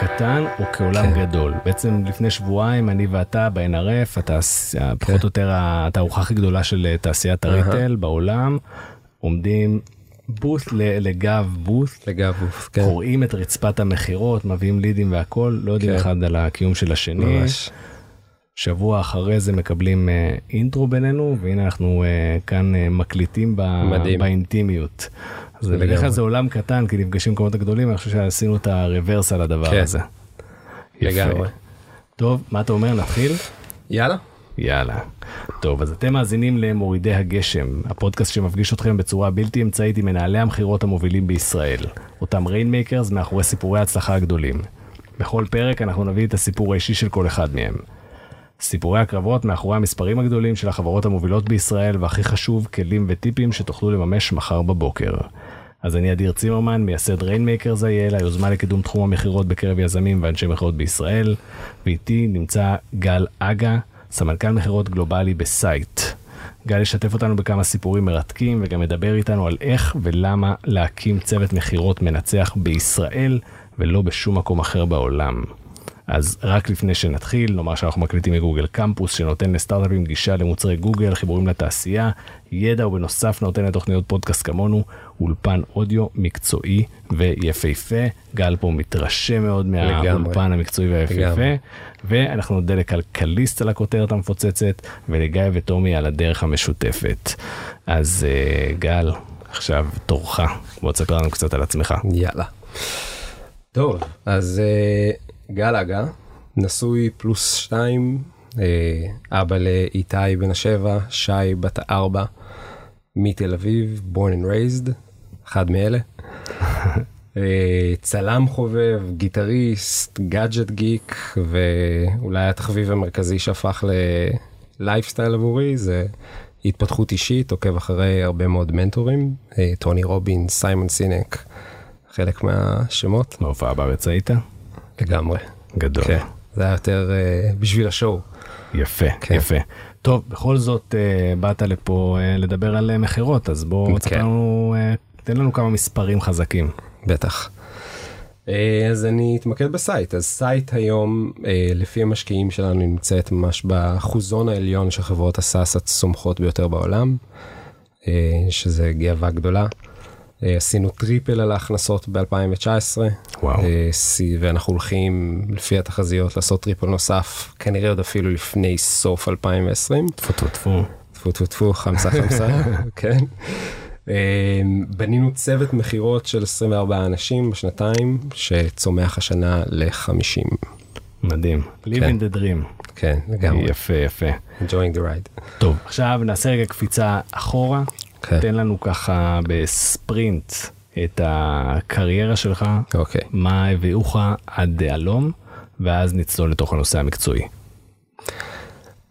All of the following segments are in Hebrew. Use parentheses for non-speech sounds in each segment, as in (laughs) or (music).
קטן או כעולם כן. גדול. בעצם לפני שבועיים אני ואתה ב-NRF, אתה פחות או יותר התערוכה הכי גדולה של אה, תעשיית הריטל בעולם, עומדים בוס ל- לגב בוס, כן. קוראים את רצפת המכירות, מביאים לידים והכל, לא יודעים כן. אחד על הקיום של השני. ממש. שבוע אחרי זה מקבלים אה, אינטרו בינינו, והנה אנחנו אה, כאן מקליטים ב- מדהים. באינטימיות. אז בדרך כלל. זה עולם קטן, כי נפגשים במקומות הגדולים, אני חושב שעשינו את הרוורס על הדבר כן. הזה. לגמרי. טוב, מה אתה אומר, נתחיל? יאללה. יאללה. טוב, אז אתם מאזינים למורידי הגשם, הפודקאסט שמפגיש אתכם בצורה בלתי אמצעית עם מנהלי המכירות המובילים בישראל, אותם Rainmakers מאחורי סיפורי ההצלחה הגדולים. בכל פרק אנחנו נביא את הסיפור האישי של כל אחד מהם. סיפורי הקרבות מאחורי המספרים הגדולים של החברות המובילות בישראל, והכי חשוב, כלים וטיפים שתוכלו לממש מחר בבוקר. אז אני אדיר צימרמן, מייסד Rainmakers IL, היוזמה לקידום תחום המכירות בקרב יזמים ואנשי מכירות בישראל, ואיתי נמצא גל אגה, סמנכ"ל מכירות גלובלי בסייט. גל ישתף אותנו בכמה סיפורים מרתקים וגם ידבר איתנו על איך ולמה להקים צוות מכירות מנצח בישראל ולא בשום מקום אחר בעולם. אז רק לפני שנתחיל, נאמר שאנחנו מקליטים מגוגל קמפוס שנותן לסטארט-אפים גישה למוצרי גוגל, חיבורים לתעשייה, ידע ובנוסף נותן לתוכניות פודקאסט כמונו, אולפן אודיו מקצועי ויפהפה. גל פה מתרשם מאוד. מהאולפן המקצועי והיפהפה. ואנחנו נודה לכלכליסט על הכותרת המפוצצת, ולגיא וטומי על הדרך המשותפת. אז אה, גל, עכשיו תורך, בוא תספר לנו קצת על עצמך. יאללה. טוב, אז אה, גל אגה, נשוי פלוס שתיים, אה, אבא לאיתי בן השבע, שי בת הארבע, מתל אביב, born and raised, אחד מאלה. (laughs) אה, צלם חובב, גיטריסט, gadget geek, ואולי התחביב המרכזי שהפך ללייפסטייל עבורי זה התפתחות אישית, עוקב אחרי הרבה מאוד מנטורים, אה, טוני רובינס, סיימון סינק, חלק מהשמות, בהופעה בארץ היית? לגמרי. גדול. כן, זה היה יותר אה, בשביל ה show. יפה, כן. יפה. טוב, בכל זאת אה, באת לפה אה, לדבר על מכירות, אז בוא כן. לנו, תן לנו כמה מספרים חזקים. בטח. אז אני אתמקד בסייט אז סייט היום לפי המשקיעים שלנו נמצאת ממש באחוזון העליון של חברות ה SaaS הצומחות ביותר בעולם שזה גאווה גדולה. אה, עשינו triple על ההכנסות ב-2019 וואו. ואנחנו הולכים לפי התחזיות לעשות triple נוסף כנראה עוד אפילו לפני סוף 2020. טפו טפו טפו. טפו טפו טפו חמסה חמסה (laughs) כן. אה, בנינו צוות מכירות של 24 אנשים בשנתיים שצומח השנה ל-50 מדהים. Living כן. the dream. כן לגמרי יפה, יפה. enjoying the ride. טוב, עכשיו נעשה רגע קפיצה אחורה. כן. תן לנו ככה בספרינט את הקריירה שלך, אוקיי מה הביאוך עד הלום, ואז נצלול לתוך הנושא המקצועי.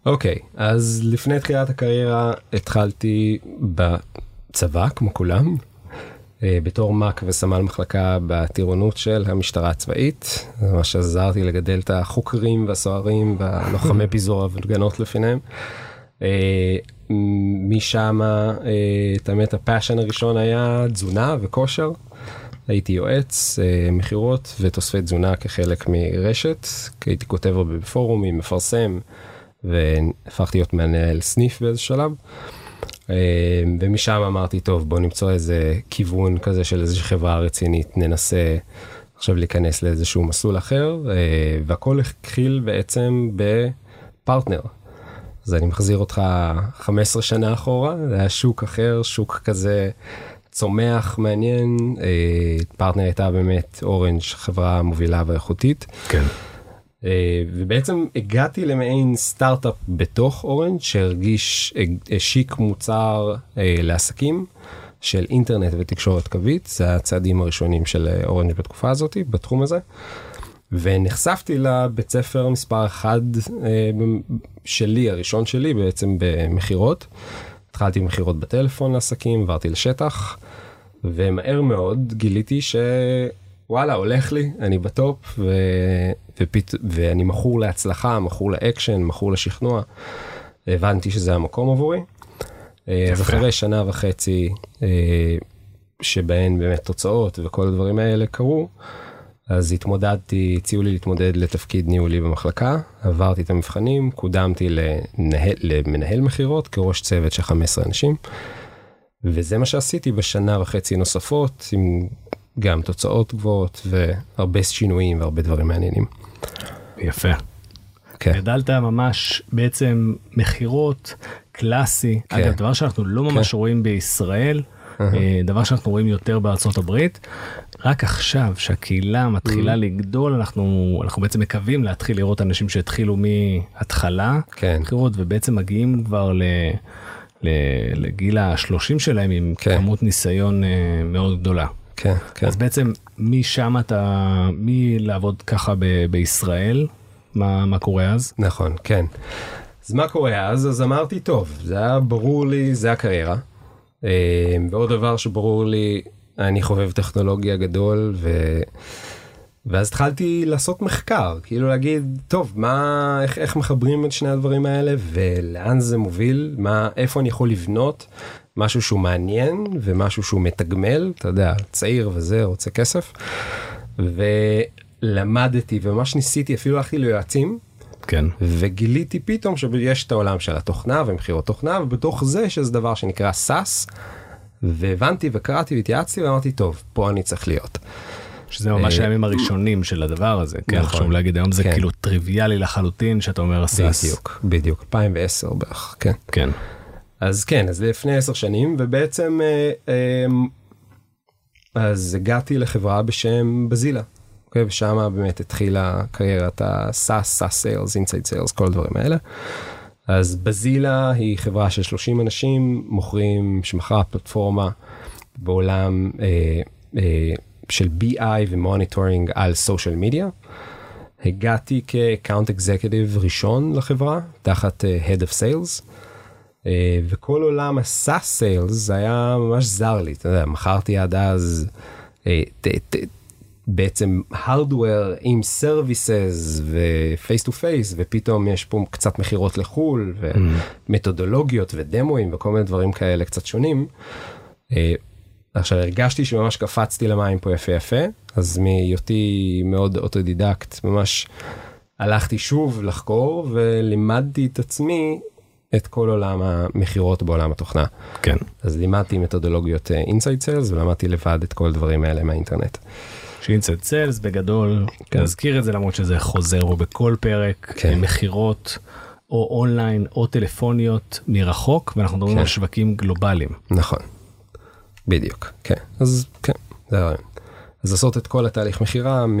אוקיי אז לפני תחילת הקריירה התחלתי בצבא כמו כולם. אה, בתור מ"ק וסמל מחלקה בטירונות של המשטרה הצבאית, ממש עזרתי לגדל את החוקרים והסוהרים והלוחמי (laughs) פיזור הפגנות לפיניהם. אה, משם את האמת הפאשן הראשון היה תזונה וכושר. הייתי יועץ אה, מכירות ותוספי תזונה כחלק מרשת, הייתי כותב הרבה בפורומים, מפרסם, והפכתי להיות מנהל סניף באיזה שלב. אה, ומשם אמרתי, טוב, בוא נמצוא איזה כיוון כזה של איזושהי חברה רצינית, ננסה עכשיו להיכנס לאיזשהו מסלול אחר, אה, והכל התחיל בעצם בפרטנר. אז אני מחזיר אותך 15 שנה אחורה, זה היה שוק אחר, שוק כזה צומח, מעניין. אה, פרטנר הייתה באמת אורנג', חברה מובילה ואיכותית. כן. אה, ובעצם הגעתי למעין סטארט-אפ בתוך אורנג' שהרגיש, השיק מוצר אה, לעסקים של אינטרנט ותקשורת קווית, זה הצעדים הראשונים של אה, אורנג' בתקופה הזאת, בתחום הזה. ונחשפתי לבית ספר מספר אחד אה, שלי, הראשון שלי בעצם במכירות. התחלתי במכירות בטלפון לעסקים, עברתי לשטח, ומהר מאוד גיליתי שוואלה, הולך לי, אני ב top, ו... ופת... ואני מכור להצלחה, מכור לאקשן, מכור לשכנוע. הבנתי שזה המקום עבורי. אה, אז אחרי שנה וחצי אה, שבהן באמת תוצאות וכל הדברים האלה קרו, אז התמודדתי, הציעו לי להתמודד לתפקיד ניהולי במחלקה, עברתי את המבחנים, קודמתי לנהל, למנהל מכירות כראש צוות של 15 אנשים, וזה מה שעשיתי בשנה וחצי נוספות, עם גם תוצאות גבוהות והרבה שינויים והרבה דברים מעניינים. יפה. כן. גדלת ממש בעצם מכירות קלאסי, כן. אגב דבר שאנחנו לא ממש כן. רואים בישראל, אה, דבר שאנחנו רואים יותר בארצות הברית. רק עכשיו שהקהילה מתחילה לגדול אנחנו אנחנו בעצם מקווים להתחיל לראות אנשים שהתחילו מהתחלה כן. מכירות ובעצם מגיעים כבר ל, ל, לגיל השלושים שלהם עם כן. כמות ניסיון אה, מאוד גדולה. כן, כן. אז בעצם משם אתה מלעבוד ככה ב, בישראל מה מה קורה אז נכון, כן. אז מה קורה אז? אז אמרתי, טוב, זה היה ברור לי, זה הקריירה. אה, ועוד דבר שברור לי, אני חובב טכנולוגיה גדול, ו... ואז התחלתי לעשות מחקר, כאילו להגיד, טוב, מה, איך, איך מחברים את שני הדברים האלה, ולאן זה מוביל, מה, איפה אני יכול לבנות משהו שהוא מעניין, ומשהו שהוא מתגמל, אתה יודע, צעיר וזה, רוצה כסף. ולמדתי, וממש ניסיתי, אפילו הלכתי ליועצים, כן. וגיליתי פתאום שיש את העולם של התוכנה ומכירות תוכנה ובתוך זה יש איזה דבר שנקרא SAS והבנתי וקראתי והתייעצתי ואמרתי טוב פה אני צריך להיות. שזה ממש אה, הימים הראשונים של הדבר הזה כן נכון. חשוב להגיד היום זה כן. כאילו טריוויאלי לחלוטין שאתה אומר סאס בדיוק בדיוק 2010 בערך כן כן אז כן אז לפני 10 שנים ובעצם אה, אה, אז הגעתי לחברה בשם בזילה. אוקיי, ושם באמת התחילה קריירת ה-SaaS, SaaS Sales, Inside Sales, כל הדברים האלה. אז בזילה היא חברה של 30 אנשים, מוכרים, שמכרה פלטפורמה בעולם אה, אה, של BI ו monitoring על social media. הגעתי כ account executive ראשון לחברה, תחת אה, Head of Sales. אה, וכל עולם ה-SaaS Sales היה ממש זר לי, אתה יודע, מכרתי עד אז ת, בעצם hardware עם services ו-face to face ופתאום יש פה קצת מכירות לחו"ל ומתודולוגיות ודמוים וכל מיני דברים כאלה קצת שונים. אה, עכשיו הרגשתי שממש קפצתי למים פה יפה יפה אז מהיותי מאוד אוטודידקט ממש הלכתי שוב לחקור ולימדתי את עצמי את כל עולם המכירות בעולם התוכנה. כן אז לימדתי מתודולוגיות inside sales ולמדתי לבד את כל הדברים האלה מהאינטרנט. ש inside sales בגדול כן. נזכיר את זה למרות שזה חוזר פה בכל פרק כן. מכירות או אונליין או טלפוניות מרחוק ואנחנו מדברים כן. על שווקים גלובליים. נכון. בדיוק. כן. אז כן. זה הרעיון. אז לעשות את כל התהליך מכירה מ...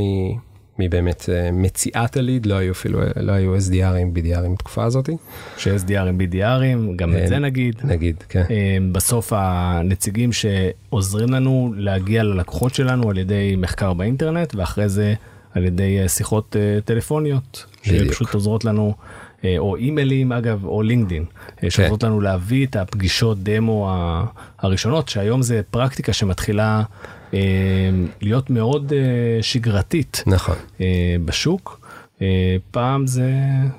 מבאמת אה, מציאת הליד לא היו אפילו לא היו SDR ים BDR ים בתקופה הזאתי ש-SDRים BDRים גם אה, את זה נגיד. נגיד כן אה, בסוף הנציגים שעוזרים לנו להגיע ללקוחות שלנו על ידי מחקר באינטרנט ואחרי זה על ידי אה, שיחות אה, טלפוניות. שפשוט עוזרות לנו אה, או אימיילים אגב או לינקדין אה, שעוזרות לנו להביא את הפגישות דמו הראשונות שהיום זה פרקטיקה שמתחילה אה, להיות מאוד אה, שגרתית נכון אה, בשוק. אה, פעם זה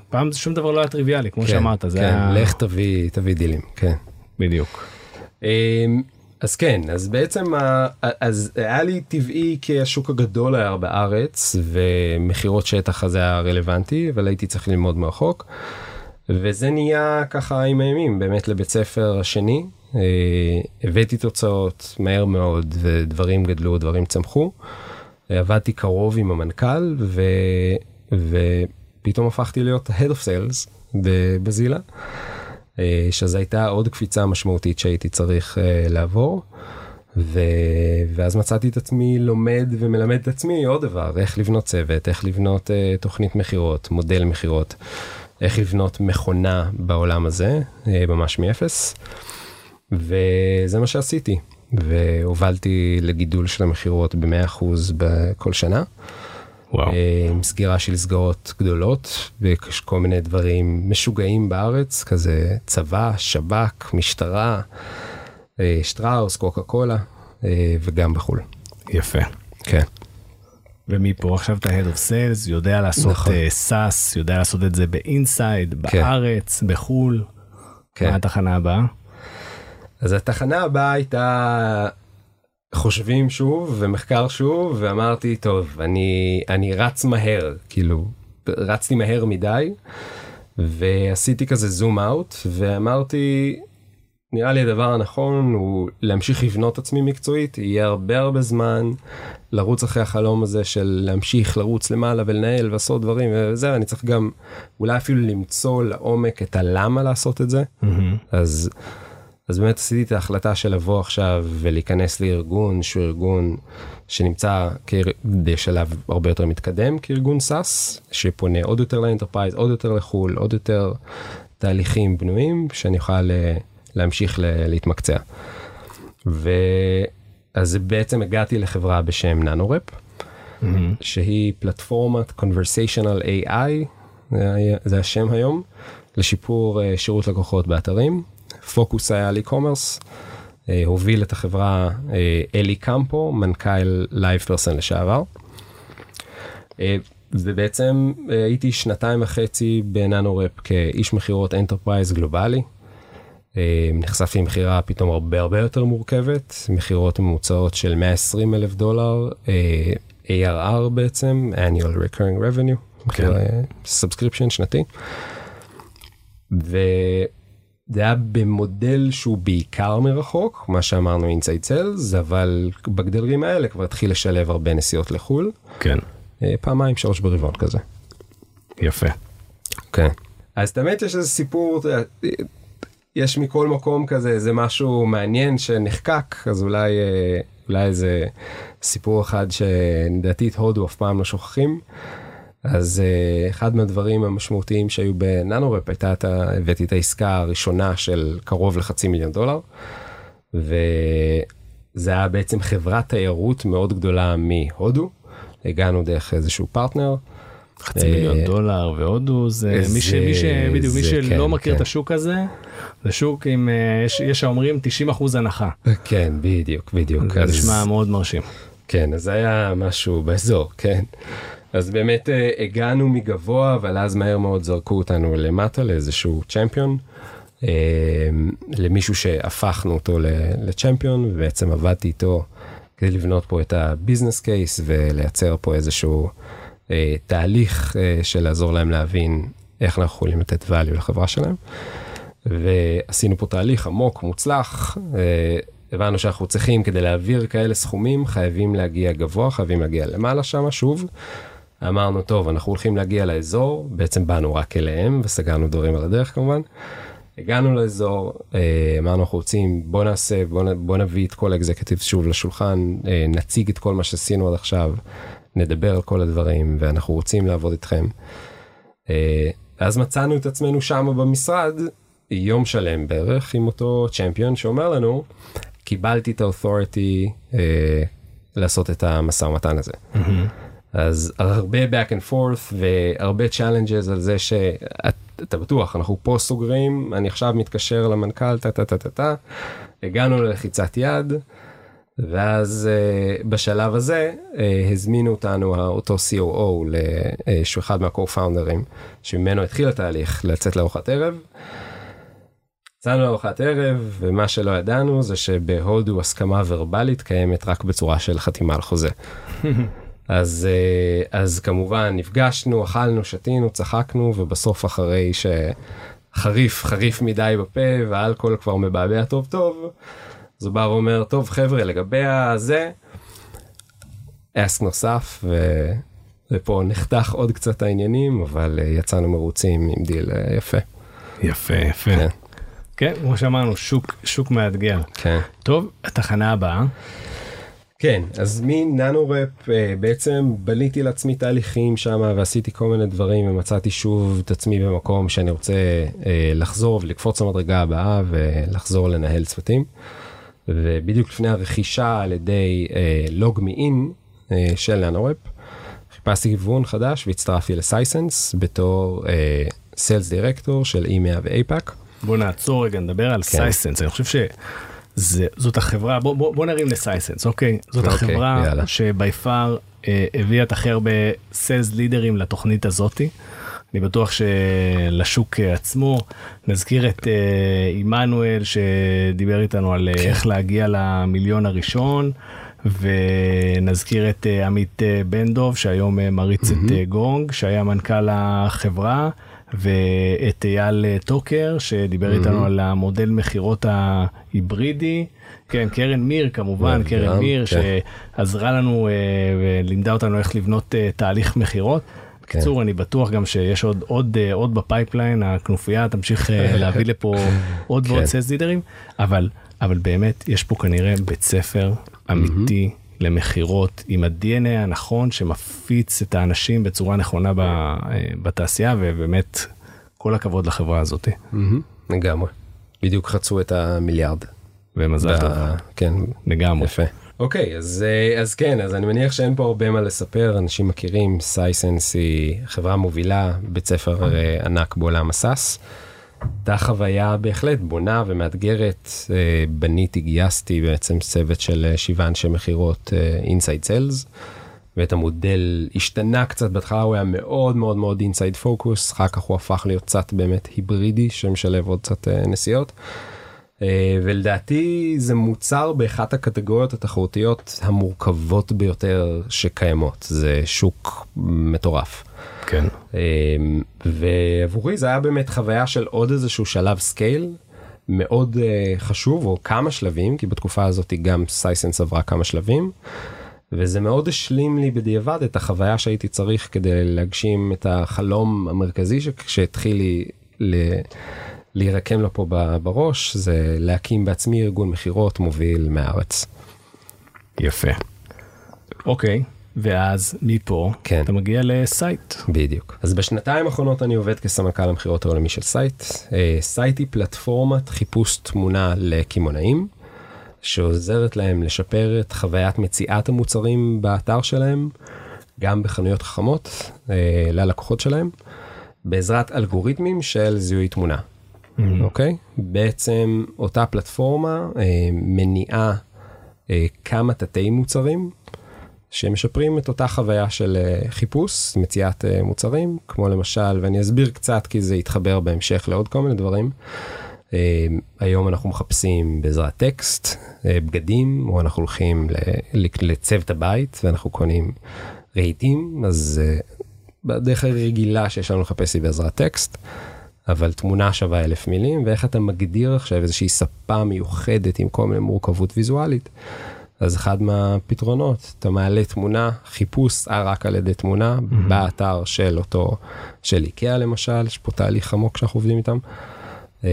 פעם זה שום דבר לא היה טריוויאלי כמו כן, שאמרת זה כן, היה לך תביא תביא דילים כן. בדיוק. אז כן אז בעצם אז היה לי טבעי כי השוק הגדול היה בארץ ומכירות שטח הזה היה רלוונטי אבל הייתי צריך ללמוד מרחוק. וזה נהיה ככה עם הימים באמת לבית ספר השני אה, הבאתי תוצאות מהר מאוד ודברים גדלו דברים צמחו. אה, עבדתי קרוב עם המנכ"ל ו... ופתאום הפכתי להיות Head of Sales בבזילה. אה, שזו הייתה עוד קפיצה משמעותית שהייתי צריך אה, לעבור. ו... ואז מצאתי את עצמי לומד ומלמד את עצמי עוד דבר, איך לבנות צוות, איך לבנות אה, תוכנית מכירות, מודל מכירות, איך לבנות מכונה בעולם הזה, אה, ממש מאפס. וזה מה שעשיתי, והובלתי לגידול של המכירות ב-100% בכל שנה. וואו. אה, עם סגירה של סגרות גדולות ויש כל מיני דברים משוגעים בארץ כזה צבא שב"כ משטרה אה, שטראוס קוקה קולה אה, וגם בחו"ל. יפה. כן. ומפה עכשיו אתה Head of Sales, יודע לעשות נכון. אה, SaaS, יודע לעשות את זה ב inside, כן. בארץ, בחו"ל. כן. מה התחנה הבאה? אז התחנה הבאה הייתה חושבים שוב ומחקר שוב ואמרתי טוב אני אני רץ מהר כאילו רצתי מהר מדי ועשיתי כזה זום אאוט ואמרתי נראה לי הדבר הנכון הוא להמשיך לבנות עצמי מקצועית יהיה הרבה הרבה זמן לרוץ אחרי החלום הזה של להמשיך לרוץ למעלה ולנהל ולעשות דברים וזה אני צריך גם אולי אפילו למצוא לעומק את הלמה לעשות את זה אז. אז באמת עשיתי את ההחלטה של לבוא עכשיו ולהיכנס לארגון שהוא ארגון שנמצא בשלב הרבה יותר מתקדם כארגון SaaS שפונה עוד יותר ל enterprise עוד יותר לחו"ל עוד יותר תהליכים בנויים שאני אוכל אה, להמשיך להתמקצע. ואז בעצם הגעתי לחברה בשם ננורפ שהיא פלטפורמת conversational AI זה השם היום לשיפור אה, שירות לקוחות באתרים. פוקוס היה על e-commerce, אה, הוביל את החברה אה, אלי קמפו, מנכ"ל LivePerson לשעבר. אה, ובעצם הייתי שנתיים וחצי ב Nanorep כאיש מכירות enterprise גלובלי. נחשפתי עם מכירה פתאום הרבה הרבה יותר מורכבת, מכירות ממוצעות של 120 אלף דולר, ARR בעצם, annual recurring revenue. כן. subscription שנתי. וזה היה במודל שהוא בעיקר מרחוק, מה שאמרנו inside sales, אבל בגדרים האלה כבר התחיל לשלב הרבה נסיעות לחו"ל, כן. אה, פעמיים שלוש ברבעון כזה. יפה. כן. אז תמיד יש איזה סיפור, יש מכל מקום כזה איזה משהו מעניין שנחקק, אז אולי, אה, אולי איזה סיפור אחד שלדעתי את הודו אף פעם לא שוכחים. אז אה, אחד מהדברים המשמעותיים שהיו בננורפ הייתה, הבאתי את העסקה הראשונה של קרוב לחצי מיליון דולר. וזה היה בעצם חברת תיירות מאוד גדולה מהודו. הגענו דרך איזשהו פרטנר. חצי אה, מיליון דולר והודו זה מי ש... מי ש... זה- בדיוק מי זה שלא כן, מכיר את כן. השוק הזה, זה שוק עם, אה, יש- יש האומרים 90 אחוז הנחה. כן, בדיוק, בדיוק. זה אז- נשמע מאוד מרשים. כן, אז היה משהו באזור, כן. אז באמת אה, הגענו מגבוה, אבל אז מהר מאוד זרקו אותנו למטה לאיזשהו צ'מפיון, אה, למישהו שהפכנו אותו לצ'מפיון, ובעצם עבדתי איתו כדי לבנות פה את הביזנס קייס ולייצר פה איזשהו אה, תהליך אה, של לעזור להם להבין איך אנחנו יכולים לתת value לחברה שלהם. ועשינו פה תהליך עמוק מוצלח אה, הבנו שאנחנו צריכים כדי להעביר כאלה סכומים חייבים להגיע גבוה חייבים להגיע למעלה שם שוב. אמרנו טוב אנחנו הולכים להגיע לאזור בעצם באנו רק אליהם וסגרנו דברים על הדרך כמובן. הגענו לאזור אה, אמרנו אנחנו רוצים בוא נעשה בוא, נ- בוא נביא את כל האקזקטיב שוב לשולחן אה, נציג את כל מה שעשינו עד עכשיו נדבר על כל הדברים ואנחנו רוצים לעבוד איתכם. אה, אז מצאנו את עצמנו שם במשרד יום שלם בערך עם אותו צ'מפיון שאומר לנו קיבלתי את האותוריטי אה, לעשות את המשא ומתן הזה. אז הרבה back and forth והרבה challenges על זה שאתה בטוח אנחנו פה סוגרים אני עכשיו מתקשר למנכ"ל טה טה טה טה טה הגענו ללחיצת יד ואז uh, בשלב הזה uh, הזמינו אותנו אותו COO אה, שהוא אחד מה-co-founders שממנו התחיל התהליך לצאת לארוחת ערב. יצאנו לארוחת ערב ומה שלא ידענו זה שבהודו הסכמה ורבלית קיימת רק בצורה של חתימה על חוזה. (laughs) אז אה, אז כמובן נפגשנו אכלנו שתינו צחקנו ובסוף אחרי שחריף חריף מדי בפה והאלכוהול כבר מבעבע טוב טוב. אז הוא בא ואומר טוב חבר'ה לגבי הזה. אסק נוסף ו... ופה נחתך עוד קצת העניינים אבל אה, יצאנו מרוצים עם דיל אה, יפה. יפה יפה. כן. כן, כמו שאמרנו, שוק, שוק מאתגר. כן. טוב, התחנה הבאה. כן אז מננו-רפ אה, בעצם בניתי לעצמי תהליכים שם ועשיתי כל מיני דברים ומצאתי שוב את עצמי במקום שאני רוצה אה, לחזור ולקפוץ למדרגה הבאה ולחזור לנהל צוותים. ובדיוק לפני הרכישה על ידי LogMeIn של Nanorep חיפשתי כיוון חדש והצטרפתי ל Sisense בתור sales director של EMEA ו APAC. בוא נעצור רגע, נדבר על כן. Sisense, אני חושב שזאת החברה, בוא, בוא, בוא נרים ל Sisense, אוקיי? זאת אוקיי, החברה יאללה. ש by far אה, הביאה את הכי הרבה סיילס לידרים לתוכנית הזאתי. אני בטוח שלשוק אה, עצמו, נזכיר את אה, עמנואל שדיבר איתנו על כן. אה, איך להגיע למיליון הראשון. ונזכיר את אה, עמית אה, בן דוב שהיום אה, מריץ את אה, גונג שהיה מנכ"ל החברה ואת אייל אה, טוקר שדיבר איתנו על המודל מכירות ההיברידי. כן, קרן מיר כמובן, גם, קרן מיר כן. שעזרה לנו אה, ולימדה אותנו איך לבנות אה, תהליך מכירות. בקיצור, אני בטוח גם שיש עוד עוד עוד ב pipeline, הכנופיה תמשיך (laughs) להביא לפה עוד ועוד כן. sales לידרים, אבל אבל באמת יש פה כנראה בית ספר אמיתי למכירות עם ה-DNA הנכון שמפיץ את האנשים בצורה נכונה אה, בתעשייה ובאמת כל הכבוד לחברה הזאת לגמרי. בדיוק חצו את המיליארד. ומזל טוב כן, לגמרי. יפה. אוקיי, אז, אה, אז כן, אז אני מניח שאין פה הרבה מה לספר, אנשים מכירים, Sisense היא חברה מובילה, בית ספר אה, ענק בעולם ה SaaS. הייתה חוויה בהחלט בונה ומאתגרת, אה, בניתי, גייסתי בעצם צוות של אה, שבעה אנשי מכירות inside sales. ואת המודל השתנה קצת בהתחלה הוא היה מאוד מאוד מאוד inside focus אחר כך הוא הפך להיות קצת באמת היברידי שמשלב עוד קצת אה, נסיעות. אה, ולדעתי זה מוצר באחת הקטגוריות התחרותיות המורכבות ביותר שקיימות זה שוק מטורף. כן. אה, ועבורי זה היה באמת חוויה של עוד איזשהו שלב scale מאוד אה, חשוב או כמה שלבים כי בתקופה הזאת גם Sisense עברה כמה שלבים. וזה מאוד השלים לי בדיעבד את החוויה שהייתי צריך כדי להגשים את החלום המרכזי ש- שהתחיל לי ל- להירקם לו פה בראש זה להקים בעצמי ארגון מכירות מוביל מהארץ. יפה. אוקיי, ואז מפה כן. אתה מגיע ל Syte. בדיוק. אז בשנתיים האחרונות אני עובד כסמנכ"ל המכירות העולמי של Syte. אה, Syte היא פלטפורמת חיפוש תמונה לקמעונאים, שעוזרת להם לשפר את חוויית מציאת המוצרים באתר שלהם, גם בחנויות חכמות אה, ללקוחות שלהם, בעזרת אלגוריתמים של זיהוי תמונה. אוקיי? בעצם אותה פלטפורמה אה, מניעה כמה תתי מוצרים שמשפרים את אותה חוויה של אה, חיפוש, מציאת אה, מוצרים, כמו למשל, ואני אסביר קצת כי זה יתחבר בהמשך לעוד כל מיני דברים. אה, היום אנחנו מחפשים בעזרת טקסט, בגדים, או אנחנו הולכים לצוות הבית ואנחנו קונים רהיטים, אז בדרך הרגילה שיש לנו לחפש היא בעזרת טקסט. אבל תמונה שווה אלף מילים ואיך אתה מגדיר עכשיו איזושהי ספה מיוחדת עם כל מיני מורכבות ויזואלית. אז אחד מהפתרונות אתה מעלה תמונה חיפוש אה, רק על ידי תמונה mm-hmm. באתר של אותו של איקאה למשל יש פה תהליך עמוק שאנחנו עובדים איתם. אמ,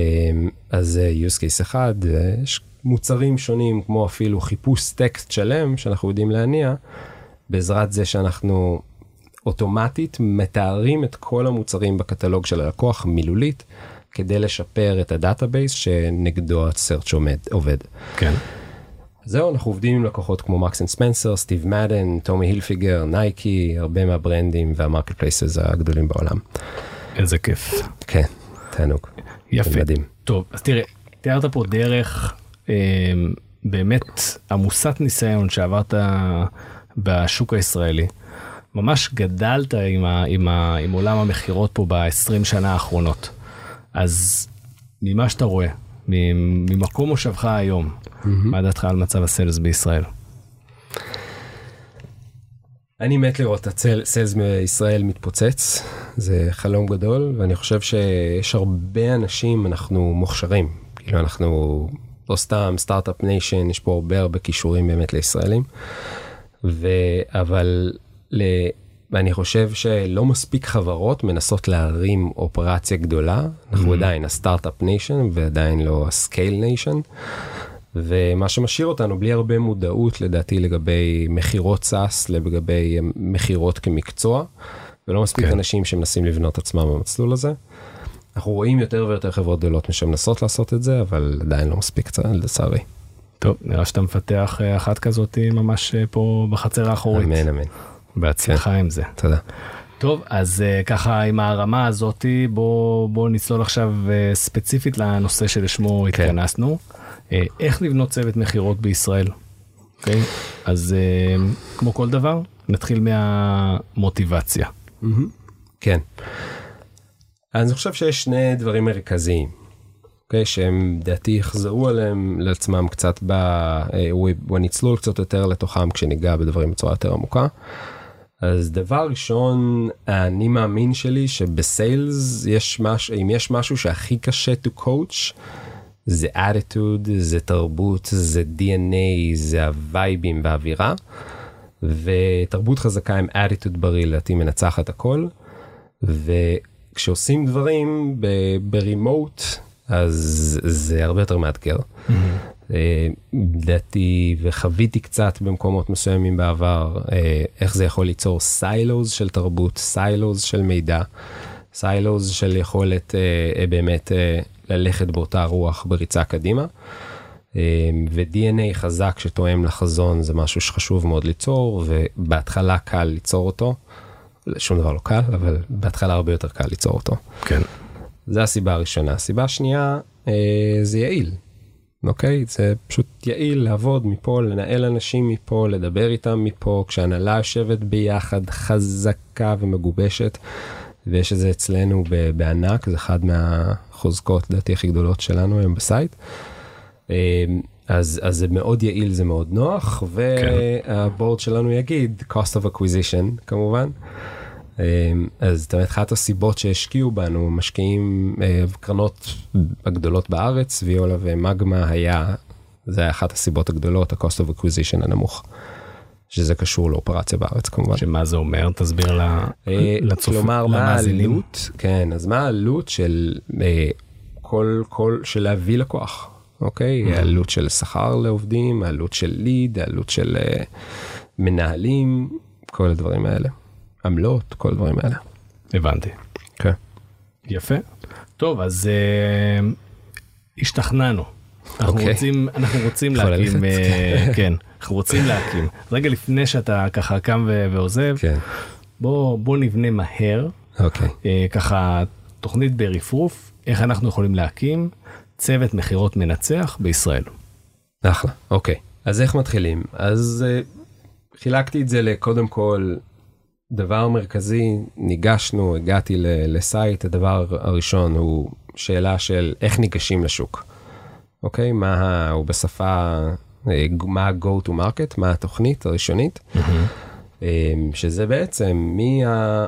אז זה use case אחד אה, יש מוצרים שונים כמו אפילו חיפוש טקסט שלם שאנחנו יודעים להניע בעזרת זה שאנחנו אוטומטית מתארים את כל המוצרים בקטלוג של הלקוח מילולית כדי לשפר את ה database שנגדו עומד עובד. כן. זהו אנחנו עובדים עם לקוחות כמו Marks & Spencer Steve Madden Tommy Hilfiger Nike הרבה מהברנדים וה marketplaces הגדולים בעולם. איזה כיף. כן תענוג. יפה. מדהים. טוב, אז תראה, תיארת פה דרך אה, באמת עמוסת ניסיון שעברת בשוק הישראלי. ממש גדלת עם, ה, עם, ה, עם עולם המכירות פה ב-20 שנה האחרונות. אז ממה שאתה רואה, ממקום מושבך היום, מה דעתך על מצב הסיילס בישראל? אני מת לראות את ה sales מישראל מתפוצץ זה חלום גדול ואני חושב שיש הרבה אנשים אנחנו מוכשרים כאילו אנחנו לא סתם startup nation יש פה הרבה הרבה כישורים באמת לישראלים. ו... אבל ל... ואני חושב שלא מספיק חברות מנסות להרים אופרציה גדולה אנחנו עדיין ה startup nation ועדיין לא ה scale nation. ומה שמשאיר אותנו בלי הרבה מודעות לדעתי לגבי מכירות SaaS לגבי מכירות כמקצוע ולא מספיק כן. אנשים שמנסים לבנות עצמם במסלול הזה. אנחנו רואים יותר ויותר חברות גדולות שמנסות לעשות את זה אבל עדיין לא מספיק קצת לצערי. טוב, נראה שאתה מפתח אחת כזאת ממש פה בחצר האחורית. אמן אמן. בהצלחה עם זה. תודה. טוב, אז uh, ככה עם הרמה הזאתי, בוא, בוא נצלול עכשיו uh, ספציפית לנושא שלשמו כן. התכנסנו. Uh, איך לבנות צוות מכירות בישראל? אוקיי? אז uh, כמו כל דבר, נתחיל מהמוטיבציה. כן. אז אני חושב שיש שני דברים מרכזיים, אוקיי, שהם לדעתי יחזרו עליהם לעצמם קצת ב... אה, ונצלול קצת יותר לתוכם כשניגע בדברים בצורה יותר עמוקה. אז דבר ראשון, אני מאמין שלי שבסיילס יש משהו, אם יש משהו שהכי קשה to coach, זה attitude, זה תרבות, זה DNA, זה הווייבים והאווירה. ותרבות חזקה עם attitude בריא לדעתי מנצחת הכל. וכשעושים דברים ברימוט אז זה הרבה יותר מאתגר. אה, לדעתי וחוויתי קצת במקומות מסוימים בעבר אה, איך זה יכול ליצור סיילוז של תרבות סיילוז של מידע סיילוז של יכולת אה, באמת ללכת באותה רוח בריצה קדימה. ו-DNA חזק שתואם לחזון זה משהו שחשוב מאוד ליצור ובהתחלה קל ליצור אותו. שום דבר לא קל אבל בהתחלה הרבה יותר קל ליצור אותו. כן. זה הסיבה הראשונה. הסיבה השנייה אה, זה יעיל. אוקיי? זה פשוט יעיל לעבוד מפה, לנהל אנשים מפה, לדבר איתם מפה, כשהנהלה יושבת ביחד חזקה ומגובשת. ויש את זה אצלנו בענק, זה אחד מהחוזקות לדעתי הכי גדולות שלנו היום בסייט. אה, אז, אז זה מאוד יעיל, זה מאוד נוח, והבורד שלנו יגיד cost of acquisition כמובן. אז זאת אומרת, אחת הסיבות שהשקיעו בנו, משקיעים אה, קרנות הגדולות בארץ, ויולה ומגמה היה, זה היה אחת הסיבות הגדולות, ה-cost of acquisition הנמוך. שזה קשור לאופרציה בארץ כמובן. שמה זה אומר? תסביר לצופים, כלומר, מה העלות, כן, אז מה העלות של אה, כל, כל, של להביא לקוח, אוקיי? העלות של שכר לעובדים, העלות של ליד, העלות של אה, מנהלים, כל הדברים האלה. עמלות, כל הדברים האלה. הבנתי. כן. יפה. טוב, אז uh, השתכנענו. אנחנו אוקיי. רוצים, אנחנו רוצים להקים, uh, כן, אנחנו רוצים להקים. רגע לפני שאתה ככה קם ו- ועוזב, כן. בוא, בוא נבנה מהר, אוקיי. uh, ככה תוכנית ברפרוף, איך אנחנו יכולים להקים צוות מכירות מנצח בישראל. אחלה, אוקיי. אז איך מתחילים? אז uh, חילקתי את זה לקודם כל דבר מרכזי, ניגשנו, הגעתי לסייט, הדבר הראשון הוא שאלה של איך ניגשים לשוק. אוקיי? מה, הוא בשפה, אה, מה ה-go to market, מה התוכנית הראשונית, אה, שזה בעצם מי ה...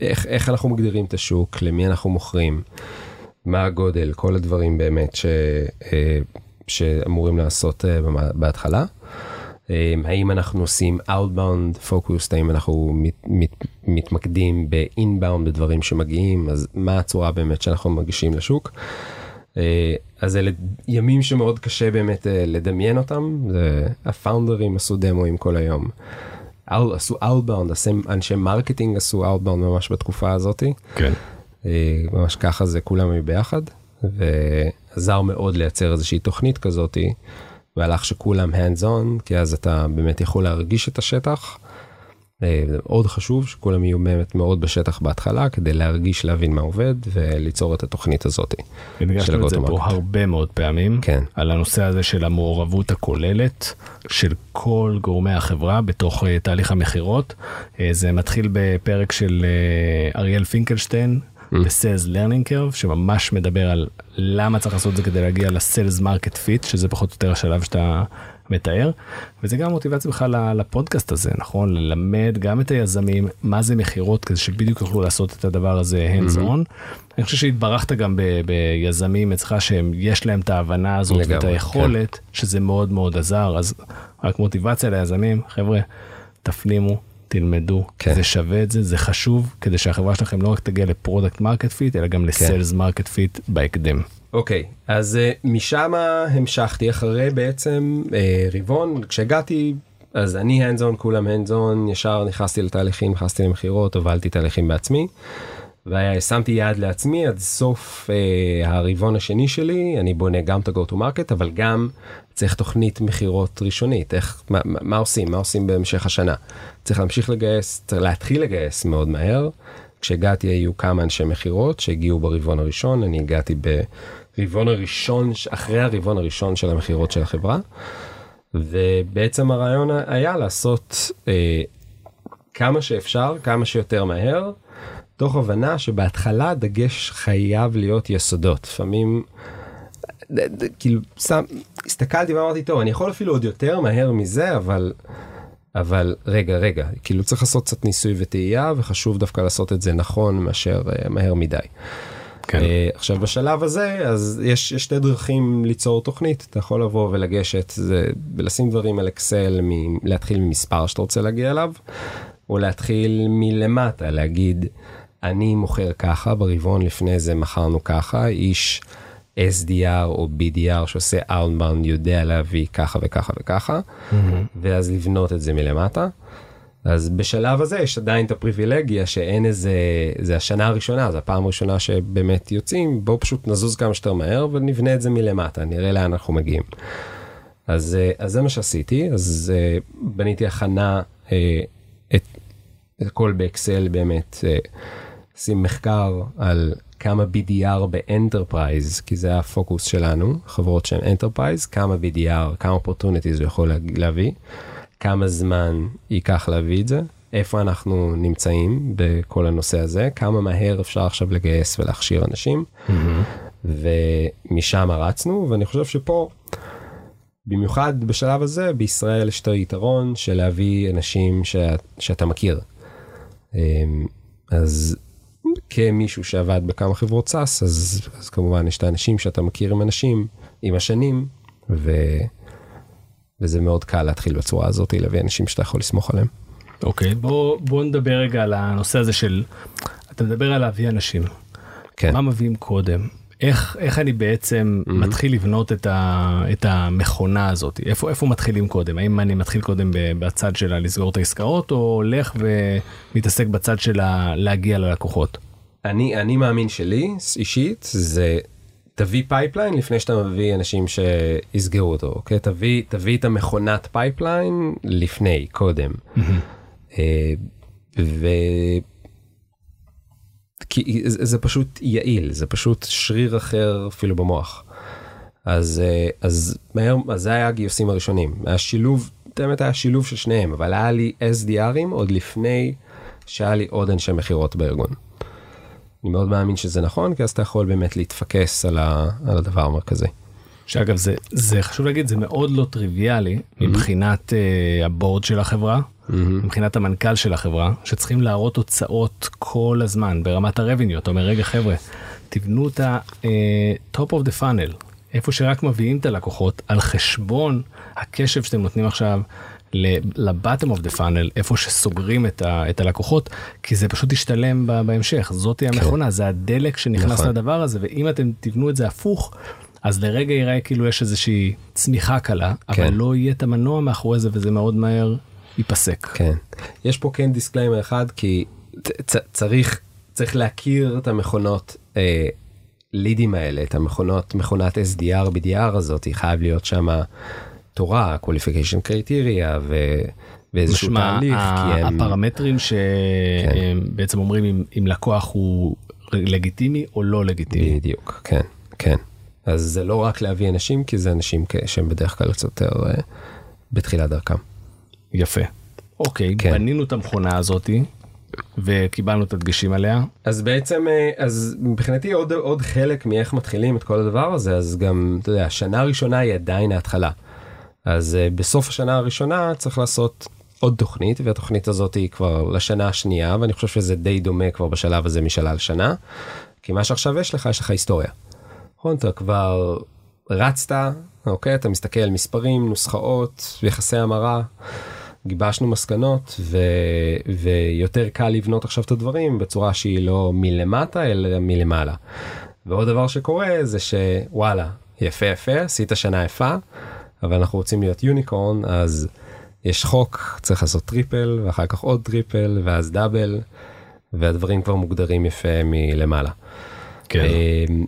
איך, איך אנחנו מגדירים את השוק, למי אנחנו מוכרים, מה הגודל, כל הדברים באמת ש, אה, שאמורים לעשות בהתחלה. אה, האם אנחנו עושים outbound focused, האם אנחנו מת, מת, מתמקדים ב-inbound בדברים שמגיעים, אז מה הצורה באמת שאנחנו מגישים לשוק. אה, אז אלה ימים שמאוד קשה באמת אה, לדמיין אותם, הפאונדרים עשו דמואים כל היום. עשו outbound, אנשי marketing עשו outbound ממש בתקופה הזאתי. כן. אה, ממש ככה זה כולם היו ביחד ועזר מאוד לייצר איזושהי תוכנית כזאתי והלך שכולם hands on כי אז אתה באמת יכול להרגיש את השטח. אה, מאוד חשוב שכולם יהיו באמת מאוד בשטח בהתחלה כדי להרגיש להבין מה עובד וליצור את התוכנית הזאתי. הדגשנו את זה פה. הרבה מאוד פעמים, כן. על הנושא הזה של המעורבות הכוללת של כל גורמי החברה בתוך uh, תהליך המכירות. Uh, זה מתחיל בפרק של אריאל פינקלשטיין. ב-Sales Learning Curve שממש מדבר על למה צריך לעשות את זה כדי להגיע ל-Sales Market Fit שזה פחות או יותר השלב שאתה מתאר. וזה גם מוטיבציה בכלל לפודקאסט הזה נכון? ללמד גם את היזמים מה זה מכירות כדי שבדיוק יוכלו לעשות את הדבר הזה hands on. אני חושב שהתברכת גם ב- ביזמים אצלך שהם יש להם את ההבנה הזאת לגמרי, ואת היכולת שזה מאוד מאוד עזר. אז רק מוטיבציה ליזמים חבר'ה תפנימו תלמדו כן. זה שווה את זה זה חשוב כדי שהחברה שלכם לא רק תגיע ל product market fit אלא גם ל sales market fit בהקדם. אוקיי אז אה, משם המשכתי אחרי בעצם אה, רבעון כשהגעתי אז אני on כולם on ישר נכנסתי לתהליכים נכנסתי למכירות הובלתי תהליכים בעצמי. ושמתי יעד לעצמי עד סוף אה, הרבעון השני שלי אני בונה גם את ה-go to market אבל גם צריך תוכנית מכירות ראשונית איך מה, מה עושים מה עושים בהמשך השנה צריך להמשיך לגייס צריך להתחיל לגייס מאוד מהר. כשהגעתי היו כמה אנשי מכירות שהגיעו ברבעון הראשון אני הגעתי ברבעון הראשון אחרי הרבעון הראשון של המכירות של החברה. ובעצם הרעיון היה לעשות אה, כמה שאפשר כמה שיותר מהר תוך הבנה שבהתחלה דגש חייב להיות יסודות לפעמים. כאילו שם הסתכלתי ואמרתי טוב אני יכול אפילו עוד יותר מהר מזה אבל אבל רגע רגע כאילו צריך לעשות קצת ניסוי וטעייה וחשוב דווקא לעשות את זה נכון מאשר uh, מהר מדי. כן. Uh, עכשיו בשלב הזה אז יש, יש שתי דרכים ליצור תוכנית אתה יכול לבוא ולגשת זה, ולשים דברים על אקסל מ, להתחיל ממספר שאתה רוצה להגיע אליו או להתחיל מלמטה להגיד אני מוכר ככה ברבעון לפני זה מכרנו ככה איש. SDR או BDR שעושה Outbound יודע להביא ככה וככה וככה mm-hmm. ואז לבנות את זה מלמטה. אז בשלב הזה יש עדיין את הפריבילגיה שאין איזה זה השנה הראשונה זה הפעם הראשונה שבאמת יוצאים בואו פשוט נזוז כמה שיותר מהר ונבנה את זה מלמטה נראה לאן אנחנו מגיעים. אז, אה, אז זה מה שעשיתי אז אה, בניתי הכנה אה, את, את הכל באקסל באמת שים מחקר על כמה BDR ב enterprise כי זה הפוקוס שלנו חברות שהן enterprise כמה BDR כמה opportunities הוא יכול להביא כמה זמן ייקח להביא את זה איפה אנחנו נמצאים בכל הנושא הזה כמה מהר אפשר עכשיו לגייס ולהכשיר אנשים mm-hmm. ומשם רצנו ואני חושב שפה. במיוחד בשלב הזה בישראל יש את היתרון של להביא אנשים שאת, שאתה מכיר. אמ, אז כמישהו שעבד בכמה חברות סאס אז, אז כמובן יש את האנשים שאתה מכיר עם אנשים עם השנים ו... וזה מאוד קל להתחיל בצורה הזאת להביא אנשים שאתה יכול לסמוך עליהם. אוקיי okay, בוא בוא נדבר רגע על הנושא הזה של אתה מדבר על להביא אנשים. כן. מה מביאים קודם איך איך אני בעצם mm-hmm. מתחיל לבנות את, ה, את המכונה הזאת איפה איפה מתחילים קודם האם אני מתחיל קודם בצד של לסגור את העסקאות או הולך ומתעסק בצד של להגיע ללקוחות. אני אני מאמין שלי אישית זה תביא pipeline לפני שאתה מביא אנשים שיסגרו אותו אוקיי תביא תביא את המכונת pipeline לפני קודם. Mm-hmm. ו... כי זה פשוט יעיל זה פשוט שריר אחר אפילו במוח. אז אז מהר אז זה היה הגיוסים הראשונים היה שילוב באמת היה שילוב של שניהם אבל היה לי SDRים עוד לפני שהיה לי עוד אנשי מכירות בארגון. אני מאוד מאמין שזה נכון כי אז אתה יכול באמת להתפקס על, ה, על הדבר המרכזי. שאגב זה זה חשוב להגיד זה מאוד לא טריוויאלי mm-hmm. מבחינת uh, ה board של החברה mm-hmm. מבחינת המנכ"ל של החברה שצריכים להראות תוצאות כל הזמן ברמת ה revenue אתה אומר רגע חבר'ה תבנו את ה-top uh, of the funnel איפה שרק מביאים את הלקוחות על חשבון הקשב שאתם נותנים עכשיו ל bottom of the funnel איפה שסוגרים את, ה, את הלקוחות כי זה פשוט ישתלם בהמשך זאתי כן. המכונה זה הדלק שנכנס נכון. לדבר הזה ואם אתם תבנו את זה הפוך אז לרגע יראה כאילו יש איזושהי צמיחה קלה כן. אבל לא יהיה את המנוע מאחורי זה וזה מאוד מהר ייפסק. כן יש פה כן disclaimer אחד כי צ, צריך צריך להכיר את המכונות. אה, לידים האלה את המכונות מכונת SDR BDR הזאת חייב להיות שמה תורה, qualification criteria ו... ואיזשהו משמע, תהליך. משמע הפרמטרים שבעצם כן. אומרים אם, אם לקוח הוא לגיטימי או לא לגיטימי. בדיוק, כן, כן. אז זה לא רק להביא אנשים כי זה אנשים שהם בדרך כלל קצת יותר uh, בתחילת דרכם. יפה. אוקיי, כן. בנינו את המכונה הזאתי. וקיבלנו את הדגשים עליה. אז בעצם אה, אז מבחינתי עוד עוד חלק מאיך מתחילים את כל הדבר הזה אז גם אתה יודע שנה ראשונה היא עדיין ההתחלה. אז uh, בסוף השנה הראשונה צריך לעשות עוד תוכנית והתוכנית הזאת היא כבר לשנה השנייה ואני חושב שזה די דומה כבר בשלב הזה משנה לשנה. כי מה שעכשיו יש לך יש לך היסטוריה. נכון אתה כבר רצת אוקיי אתה מסתכל מספרים נוסחאות יחסי המרה. גיבשנו מסקנות ו... ויותר קל לבנות עכשיו את הדברים בצורה שהיא לא מלמטה אלא מלמעלה. ועוד דבר שקורה זה שוואלה יפה יפה עשית שנה יפה אבל אנחנו רוצים להיות unicorn אז יש חוק צריך לעשות triple ואחר כך עוד triple ואז double והדברים כבר מוגדרים יפה מלמעלה. כן. אמ,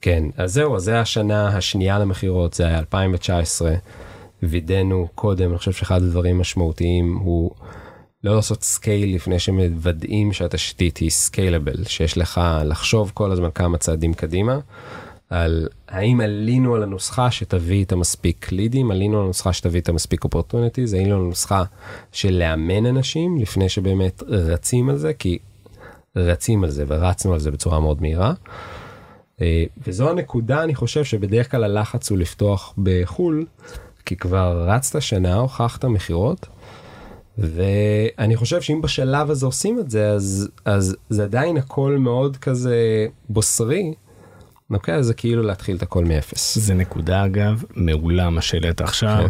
כן, אז זהו, אז זה השנה השנייה למכירות, זה היה 2019. וידאנו קודם, אני חושב שאחד הדברים משמעותיים הוא לא לעשות scale לפני שמוודאים שהתשתית היא scalable, שיש לך לחשוב כל הזמן כמה צעדים קדימה, על האם עלינו על הנוסחה שתביא את המספיק לידים, עלינו על הנוסחה שתביא את המספיק opportunities, עלינו על הנוסחה של לאמן אנשים לפני שבאמת רצים על זה, כי רצים על זה ורצנו על זה בצורה מאוד מהירה. אה, וזו הנקודה אני חושב שבדרך כלל הלחץ הוא לפתוח בחו"ל כי כבר רצת שנה הוכחת מכירות. ואני חושב שאם בשלב הזה עושים את זה אז אז זה עדיין הכל מאוד כזה בוסרי. אוקיי אז זה כאילו להתחיל את הכל מאפס. זה נקודה אגב מעולה מה שהעלית עכשיו.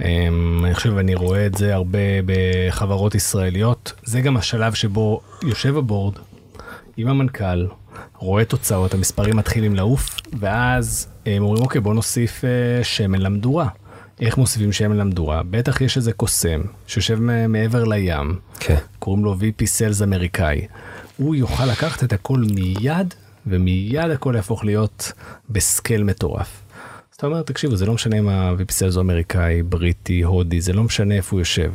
אמ, אני חושב אני רואה את זה הרבה בחברות ישראליות זה גם השלב שבו יושב הבורד עם המנכ"ל רואה תוצאות המספרים מתחילים לעוף ואז הם אומרים אוקיי בוא נוסיף אה, שמן למדורה. איך מוסיפים שמן למדורה בטח יש איזה קוסם שיושב מעבר לים כן. קוראים לו VP Sales אמריקאי. הוא יוכל לקחת את הכל מיד ומיד הכל יהפוך להיות בסקייל מטורף. אז אתה אומר תקשיבו זה לא משנה אם ה-VP Sales הוא אמריקאי בריטי הודי זה לא משנה איפה הוא יושב.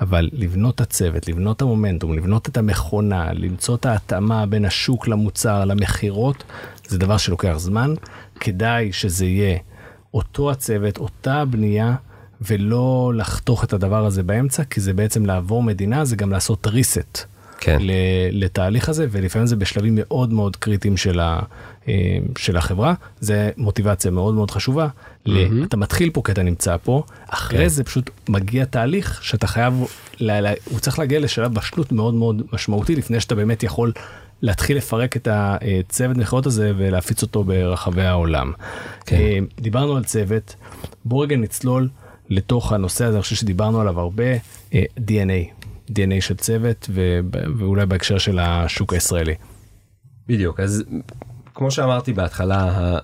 אבל לבנות את הצוות לבנות את המומנטום לבנות את המכונה למצוא את ההתאמה בין השוק למוצר למכירות זה דבר שלוקח זמן כדאי שזה יהיה אותו הצוות אותה הבנייה ולא לחתוך את הדבר הזה באמצע כי זה בעצם לעבור מדינה זה גם לעשות reset כן. לתהליך הזה ולפעמים זה בשלבים מאוד מאוד קריטיים של, ה, אה, של החברה זה מוטיבציה מאוד מאוד חשובה. ל- אתה מתחיל פה כי אתה נמצא פה אחרי כן. זה פשוט מגיע תהליך שאתה חייב ל- ל- הוא צריך להגיע לשלב בשלות מאוד מאוד משמעותי לפני שאתה באמת יכול להתחיל לפרק את הצוות מכירות הזה ולהפיץ אותו ברחבי העולם. כן. אה, דיברנו על צוות בוא רגע נצלול לתוך הנושא הזה אני חושב שדיברנו עליו הרבה אה, DNA. DNA של צוות ו- ואולי בהקשר של השוק הישראלי. בדיוק אז כמו שאמרתי בהתחלה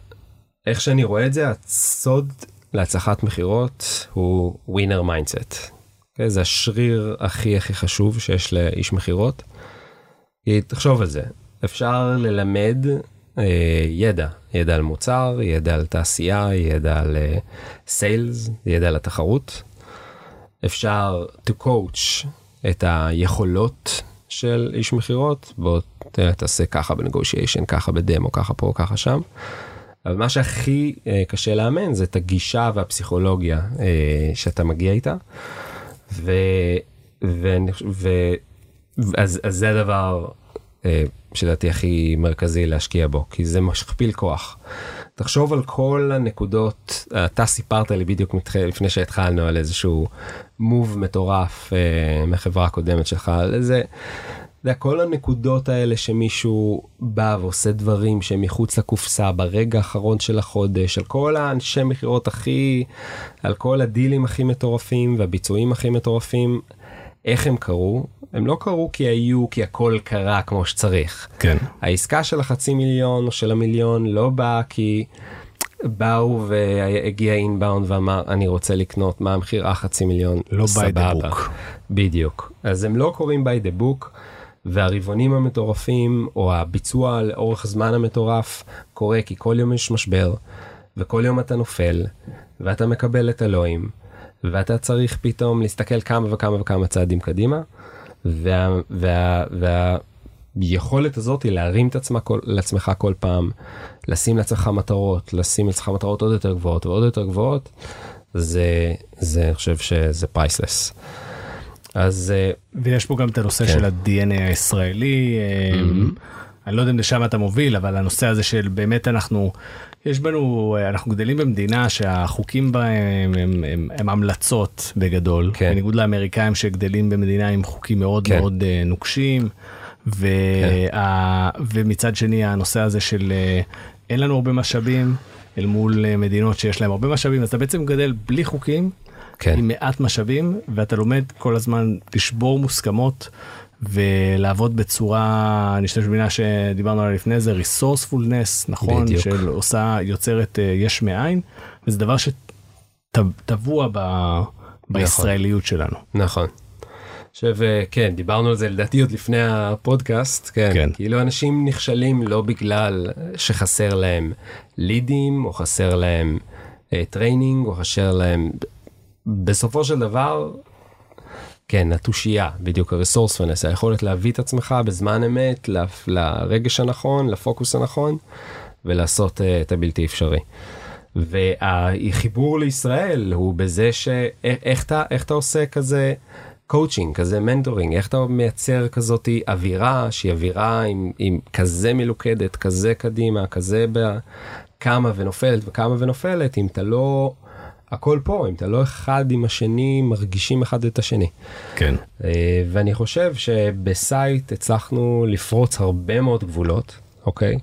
איך שאני רואה את זה הסוד להצלחת מכירות הוא winner mindset. אוקיי? זה השריר הכי הכי חשוב שיש לאיש מכירות. כי תחשוב על זה אפשר ללמד אה, ידע ידע על מוצר ידע על תעשייה ידע על סיילס ידע על התחרות. אפשר to coach את היכולות של איש מכירות בוא תעשה ככה בנגושיישן ככה בדמו ככה פה ככה שם. אבל מה שהכי אה, קשה לאמן זה את הגישה והפסיכולוגיה אה, שאתה מגיע איתה. ו... חושב- ו... אז, אז זה הדבר אה, שלדעתי הכי מרכזי להשקיע בו כי זה משכפיל כוח. תחשוב על כל הנקודות אתה סיפרת לי בדיוק מתח... לפני שהתחלנו על איזשהו מוב מטורף אה, מהחברה הקודמת שלך על איזה. יודע, כל הנקודות האלה שמישהו בא ועושה דברים שהם מחוץ לקופסה ברגע האחרון של החודש על כל האנשי מכירות הכי על כל הדילים הכי מטורפים והביצועים הכי מטורפים איך הם קרו הם לא קרו כי היו כי הכל קרה כמו שצריך כן. העסקה של החצי מיליון או של המיליון לא באה כי באו והגיע אינבאונד ואמר אני רוצה לקנות מה המחיר החצי מיליון לא by the סבבה." book. בדיוק אז הם לא קוראים by the book והרבעונים המטורפים או הביצוע לאורך זמן המטורף קורה כי כל יום יש משבר וכל יום אתה נופל ואתה מקבל את אלוהים ואתה צריך פתאום להסתכל כמה וכמה וכמה צעדים קדימה וה, וה, וה, היכולת הזאת היא להרים את עצמה כל, לעצמך כל פעם, לשים לעצמך מטרות, לשים לעצמך מטרות עוד יותר גבוהות ועוד יותר גבוהות, זה, זה, אני חושב שזה פייסלס. אז אה, ויש פה גם את הנושא כן. של ה-DNA הישראלי. אמ, אני לא יודע אם לשם אתה מוביל אבל הנושא הזה של באמת אנחנו יש בנו אנחנו גדלים במדינה שהחוקים בהם הם, הם, הם המלצות בגדול כן. בניגוד לאמריקאים שגדלים במדינה עם חוקים מאוד כן. מאוד אה, נוקשים. וה, ומצד שני הנושא הזה של אה, אין לנו הרבה משאבים אל מול אה, מדינות שיש להם הרבה משאבים אז אתה בעצם גדל בלי חוקים כן, עם מעט משאבים ואתה לומד כל הזמן לשבור מוסכמות ולעבוד בצורה אני חושב במילה שדיברנו עליה לפני זה resourcefulness נכון בדיוק. של עושה יוצרת אה, יש מאין וזה דבר שטבוע ב... בישראליות שלנו. נכון. חושב, אה, כן, דיברנו על זה לדעתי עוד לפני הפודקאסט, כן, כן. כאילו אנשים נכשלים לא בגלל שחסר להם לידים, או חסר להם אה, training, או חסר להם, בסופו של דבר, כן, התושייה, בדיוק ה-resourcefulness, היכולת להביא את עצמך בזמן אמת, ל- לרגש הנכון, לפוקוס הנכון, ולעשות אה, את הבלתי אפשרי. והחיבור לישראל הוא בזה שאיך אתה, איך אתה עושה כזה קואוצ'ינג, כזה mentoring, איך אתה מייצר כזאת אווירה שהיא אווירה עם, עם כזה מלוכדת, כזה קדימה, כזה קמה ונופלת וקמה ונופלת, אם אתה לא, הכל פה, אם אתה לא אחד עם השני, מרגישים אחד את השני. כן. אה, ואני חושב שב Syte הצלחנו לפרוץ הרבה מאוד גבולות. אוקיי?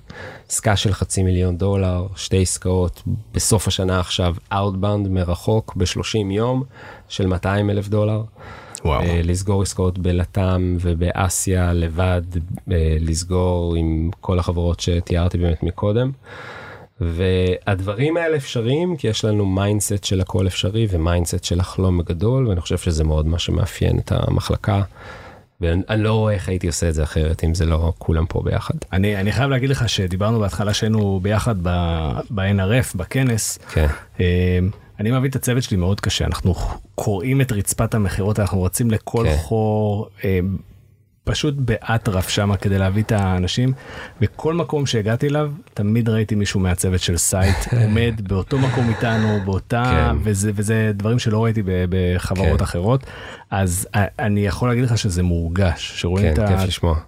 עסקה של חצי מיליון דולר, שתי עסקאות בסוף השנה עכשיו, Outbound מרחוק ב-30 יום של 200 אלף דולר. וואו. אה, לסגור עסקאות ב LATAM ובאסיה לבד, אה, לסגור עם כל החברות שתיארתי באמת מקודם. והדברים האלה אפשריים כי יש לנו mindset של הכל אפשרי ו mindset של החלום הגדול ואני חושב שזה מאוד מה שמאפיין את המחלקה. ואני לא רואה איך הייתי עושה את זה אחרת אם זה לא כולם פה ביחד. אני, אני חייב להגיד לך שדיברנו בהתחלה שהיינו ביחד ב-NRF, בכנס. כן. אה, אני מביא את הצוות שלי מאוד קשה, אנחנו קורעים את רצפת המכירות, אנחנו רצים לכל כן. חור, אה, פשוט באטרף שמה כדי להביא את האנשים. בכל מקום שהגעתי אליו, תמיד ראיתי מישהו מהצוות של Syte (laughs) עומד באותו מקום איתנו, באותה, כן. וזה, וזה דברים שלא ראיתי בחברות כן. אחרות. אז אני יכול להגיד לך שזה מורגש, שרואים כן, את.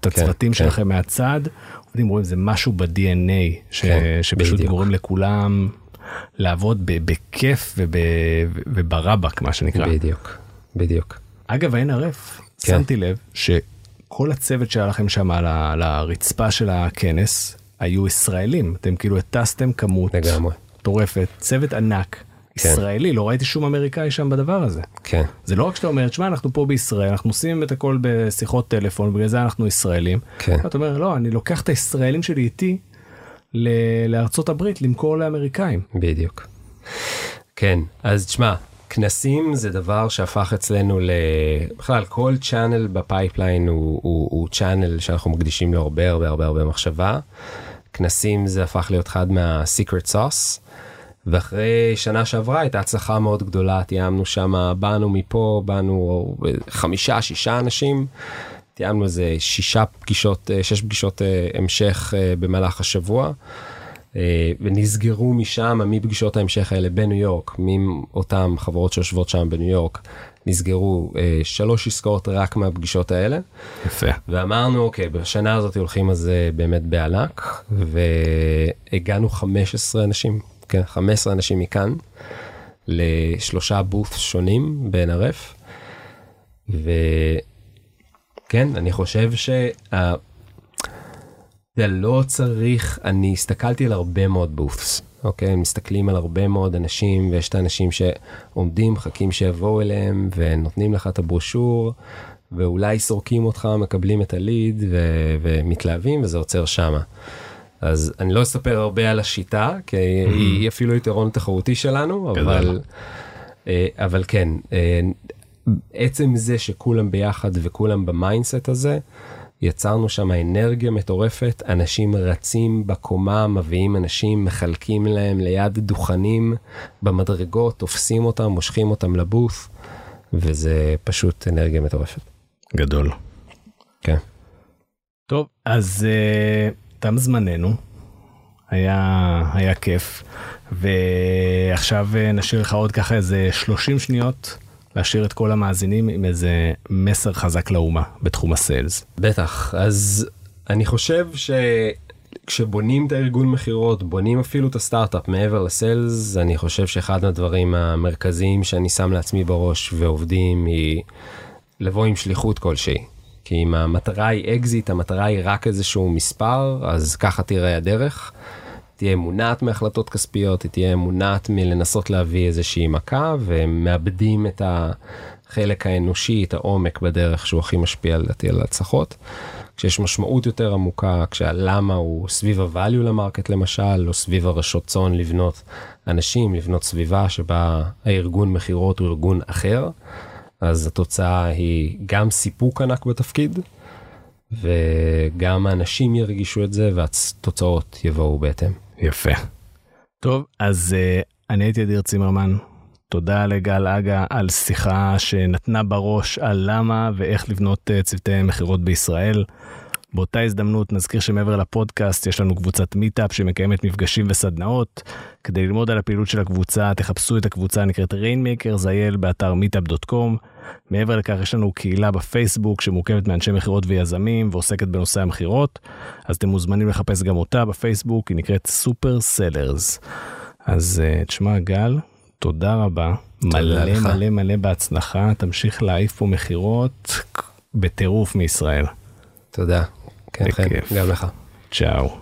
את הצוותים כן, שלכם מהצד, עובדים, רואים זה משהו ב-DNA, ש- כן, שפשוט בדיוק. גורם לכולם לעבוד בכיף וב- וברבק, מה שנקרא. בדיוק, בדיוק. אגב, ה-NRF, כן. שמתי לב שכל הצוות שהיה לכם שם על ה- על הרצפה של הכנס היו ישראלים. אתם כאילו הטסתם כמות לגמרי. מטורפת, צוות ענק, כן. ישראלי, לא ראיתי שום אמריקאי שם בדבר הזה. כן, זה לא רק שאתה אומר, תשמע, אנחנו פה בישראל, אנחנו עושים את הכל בשיחות טלפון, בגלל זה אנחנו ישראלים. כן. אתה אומר, לא, אני לוקח את הישראלים שלי איתי ל- לארצות הברית למכור לאמריקאים. בדיוק. כן, אז תשמע, כנסים זה דבר שהפך אצלנו ל... בכלל, כל channel ב pipeline הוא, הוא, הוא channel שאנחנו מקדישים לו הרבה הרבה הרבה הרבה מחשבה. כנסים זה הפך להיות אחד מה-secret sauce. ואחרי שנה שעברה הייתה הצלחה מאוד גדולה, תיאמנו שם, באנו מפה, באנו חמישה, שישה אנשים, תיאמנו איזה שישה פגישות, אה, שש פגישות אה, המשך אה, במהלך השבוע. אה, ונסגרו משם מפגישות ההמשך האלה בניו יורק, מאותן חברות שיושבות שם בניו יורק, נסגרו אה, שלוש עסקאות רק מהפגישות האלה. יפה. ואמרנו אוקיי בשנה הזאת הולכים זה באמת בענק והגענו 15 אנשים כן 15 אנשים מכאן לשלושה בוף שונים ב-NRF. וכן אני חושב שה... זה לא צריך אני הסתכלתי על הרבה מאוד בופס אוקיי מסתכלים על הרבה מאוד אנשים ויש את האנשים שעומדים מחכים שיבואו אליהם ונותנים לך את הברושור ואולי סורקים אותך מקבלים את הליד ו- ומתלהבים וזה עוצר שמה. אז אני לא אספר הרבה על השיטה כי היא אפילו יתרון תחרותי שלנו גדול. אבל אה, אבל כן אה, עצם זה שכולם ביחד וכולם ב mindset הזה יצרנו שם אנרגיה מטורפת אנשים רצים בקומה מביאים אנשים מחלקים להם ליד דוכנים במדרגות תופסים אותם מושכים אותם ל booth וזה פשוט אנרגיה מטורפת. גדול. כן. טוב, אז uh, תם זמננו. היה, היה כיף. ועכשיו uh, נשאיר לך עוד ככה איזה 30 שניות להשאיר את כל המאזינים עם איזה מסר חזק לאומה בתחום הסיילס. בטח אז אני חושב שכשבונים את הארגון מכירות בונים אפילו את הסטארט-אפ מעבר לסיילס אני חושב שאחד הדברים המרכזיים שאני שם לעצמי בראש ועובדים היא לבוא עם שליחות כלשהי. כי אם המטרה היא אקזיט המטרה היא רק איזשהו מספר אז ככה תראה הדרך. תהיה מונעת מהחלטות כספיות, היא תהיה מונעת מלנסות להביא איזושהי מכה, והם מאבדים את החלק האנושי, את העומק בדרך שהוא הכי משפיע לדעתי על הצלחות. כשיש משמעות יותר עמוקה, כשהלמה הוא סביב ה-value ל-market למשל, או סביב הרצון לבנות אנשים, לבנות סביבה שבה הארגון מכירות הוא ארגון אחר, אז התוצאה היא גם סיפוק ענק בתפקיד, וגם האנשים ירגישו את זה והתוצאות יבואו בהתאם. יפה. טוב, אז uh, אני הייתי אדיר צימרמן. תודה לגל אגה על שיחה שנתנה בראש על למה ואיך לבנות uh, צוותי מכירות בישראל. באותה הזדמנות נזכיר שמעבר לפודקאסט יש לנו קבוצת מיטאפ שמקיימת מפגשים וסדנאות. כדי ללמוד על הפעילות של הקבוצה תחפשו את הקבוצה הנקראת Rainmakers IL באתר meetup.com. מעבר לכך יש לנו קהילה בפייסבוק שמורכבת מאנשי מכירות ויזמים ועוסקת בנושא המכירות. אז אתם מוזמנים לחפש גם אותה בפייסבוק היא נקראת סופר סלרס. אז uh, תשמע גל תודה רבה מלא לך. מלא מלא בהצלחה תמשיך להעיף פה מכירות בטירוף מישראל. תודה. כן, בכיף. גם לך. צ'או.